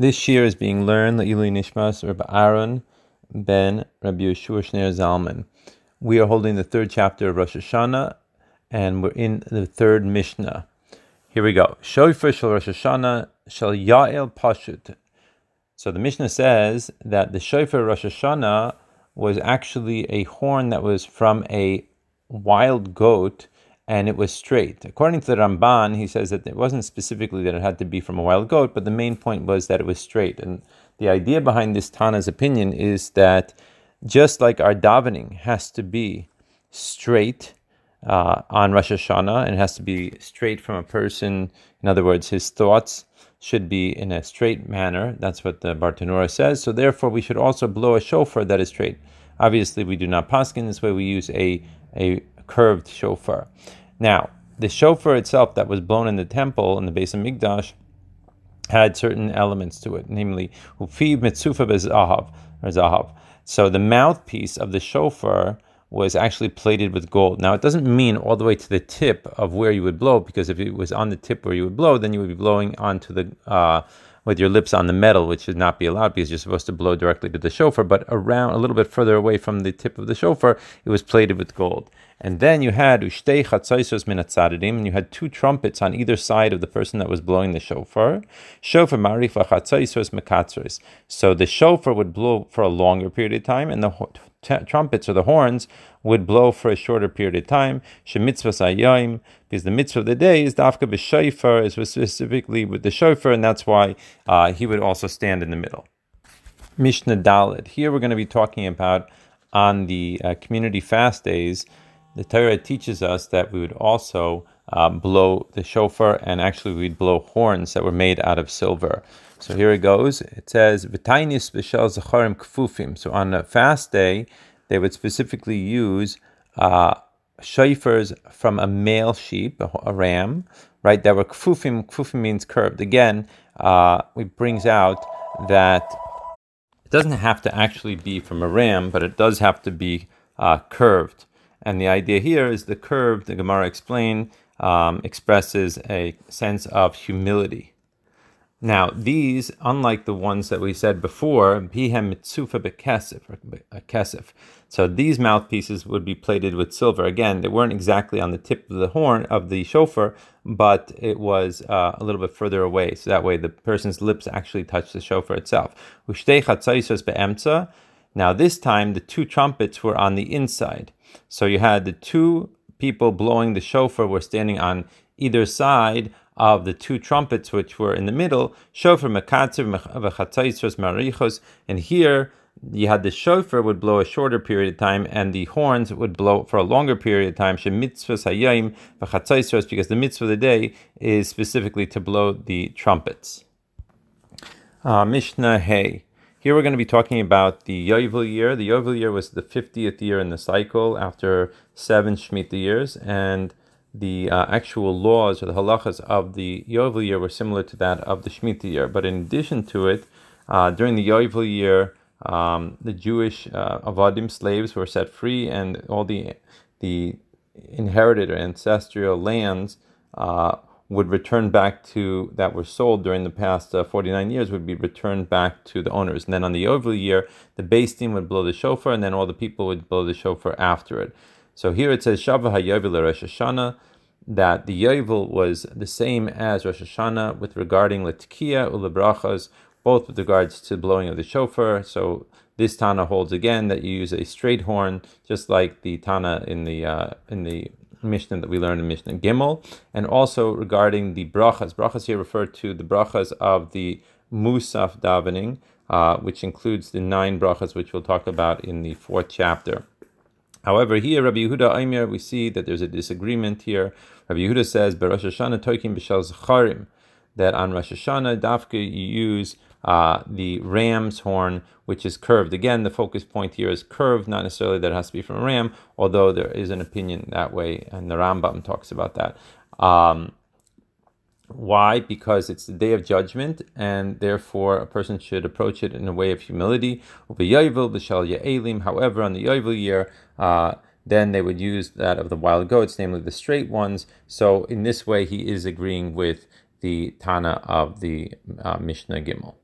This shiur is being learned Le'ilui Nishmas Rabbi Aaron ben Rabbi Yeshua Shneir Zalman. We are holding the third chapter of Rosh Hashanah, and we're in the third Mishnah. Here we go. Shofar shel Rosh Hashanah shel Yael Pashut. So the Mishnah says that the shofar Rosh Hashanah was actually a horn that was from a wild goat and it was straight. According to the Ramban, he says that it wasn't specifically that it had to be from a wild goat, but the main point was that it was straight. And the idea behind this Tana's opinion is that just like our davening has to be straight uh, on Rosh Hashanah, and it has to be straight from a person, in other words, his thoughts should be in a straight manner. That's what the Bartanura says. So therefore, we should also blow a shofar that is straight. Obviously, we do not paskin this way. We use a a curved shofar. Now, the shofar itself that was blown in the temple in the Beis HaMikdash had certain elements to it, namely ufi mitzufa bezahav or zahav. So the mouthpiece of the shofar was actually plated with gold. Now it doesn't mean all the way to the tip of where you would blow, because if it was on the tip where you would blow, then you would be blowing onto the uh, with your lips on the metal, which should not be allowed because you're supposed to blow directly to the shofar. But around a little bit further away from the tip of the shofar, it was plated with gold. And then you had ushtei chatzaisos minatzadidim, and you had two trumpets on either side of the person that was blowing the shofar. Shofar marifa chatzaisos mekatzres. So the shofar would blow for a longer period of time, and the t- trumpets or the horns would blow for a shorter period of time. Shemitzvah sayyim, because the mitzvah of the day is dafka b'shofar, is specifically with the shofar, and that's why uh, he would also stand in the middle. Mishnah Daled. Here we're going to be talking about on the uh, community fast days the Torah teaches us that we would also uh, blow the shofar, and actually we'd blow horns that were made out of silver. So here it goes. It says v'tainis b'shel zacharim kfufim. So on a fast day, they would specifically use uh, shofars from a male sheep, a, a, ram, right? That were kfufim. Kfufim means curved. Again, uh, it brings out that it doesn't have to actually be from a ram, but it does have to be uh, curved. And the idea here is the curve, the Gemara explained, um, expresses a sense of humility. Now, these, unlike the ones that we said before, bihem mitzufa bekesef, so these mouthpieces would be plated with silver. Again, they weren't exactly on the tip of the horn of the shofar, but it was uh, a little bit further away. So that way the person's lips actually touch the shofar itself. Now, this time the two trumpets were on the inside. So you had the two people blowing the shofar were standing on either side of the two trumpets which were in the middle, shofar mekatzer v'chatzaitros marichos, and here you had the shofar would blow a shorter period of time, and the horns would blow for a longer period of time. Shemitzvah hayayim v'chatzaitros, because the mitzvah of the day is specifically to blow the trumpets. Uh, Mishnah Hey. Here we're going to be talking about the Yovel year. The Yovel year was the 50th year in the cycle after seven Shemitah years, and the uh, actual laws or the halachas of the Yovel year were similar to that of the Shemitah year. But in addition to it, uh, during the Yovel year, um, the Jewish uh, Avadim slaves were set free, and all the the inherited or ancestral lands uh, would return back to that were sold during the past uh, 49 years would be returned back to the owners. And then on the Yovel year, the Beis Din would blow the shofar, and then all the people would blow the shofar after it. So here it says Shavah HaYovel Rosh Hashanah, that the Yovel was the same as Rosh Hashanah with regarding Latkiya Ulebrachas, both with regards to blowing of the shofar. So this Tana holds again that you use a straight horn, just like the Tana in the uh, in the Mishnah that we learned in Mishnah Gimel, and also regarding the brachas. Brachas here refer to the brachas of the Musaf davening, uh, which includes the nine brachas, which we'll talk about in the fourth chapter. However, here Rabbi Yehuda Aimer, we see that there's a disagreement here. Rabbi Yehuda says, "Berosh Hashanah toikim b'shel zacharim," that on Rosh Hashanah dafka you use uh, the ram's horn, which is curved. Again, the focus point here is curved, not necessarily that it has to be from a ram, although there is an opinion that way, and the Rambam talks about that. Um, why? Because it's the day of judgment, and therefore a person should approach it in a way of humility. However, on the Yovel year, uh, then they would use that of the wild goats, namely the straight ones. So in this way, he is agreeing with the Tana of the uh, Mishnah Gimel.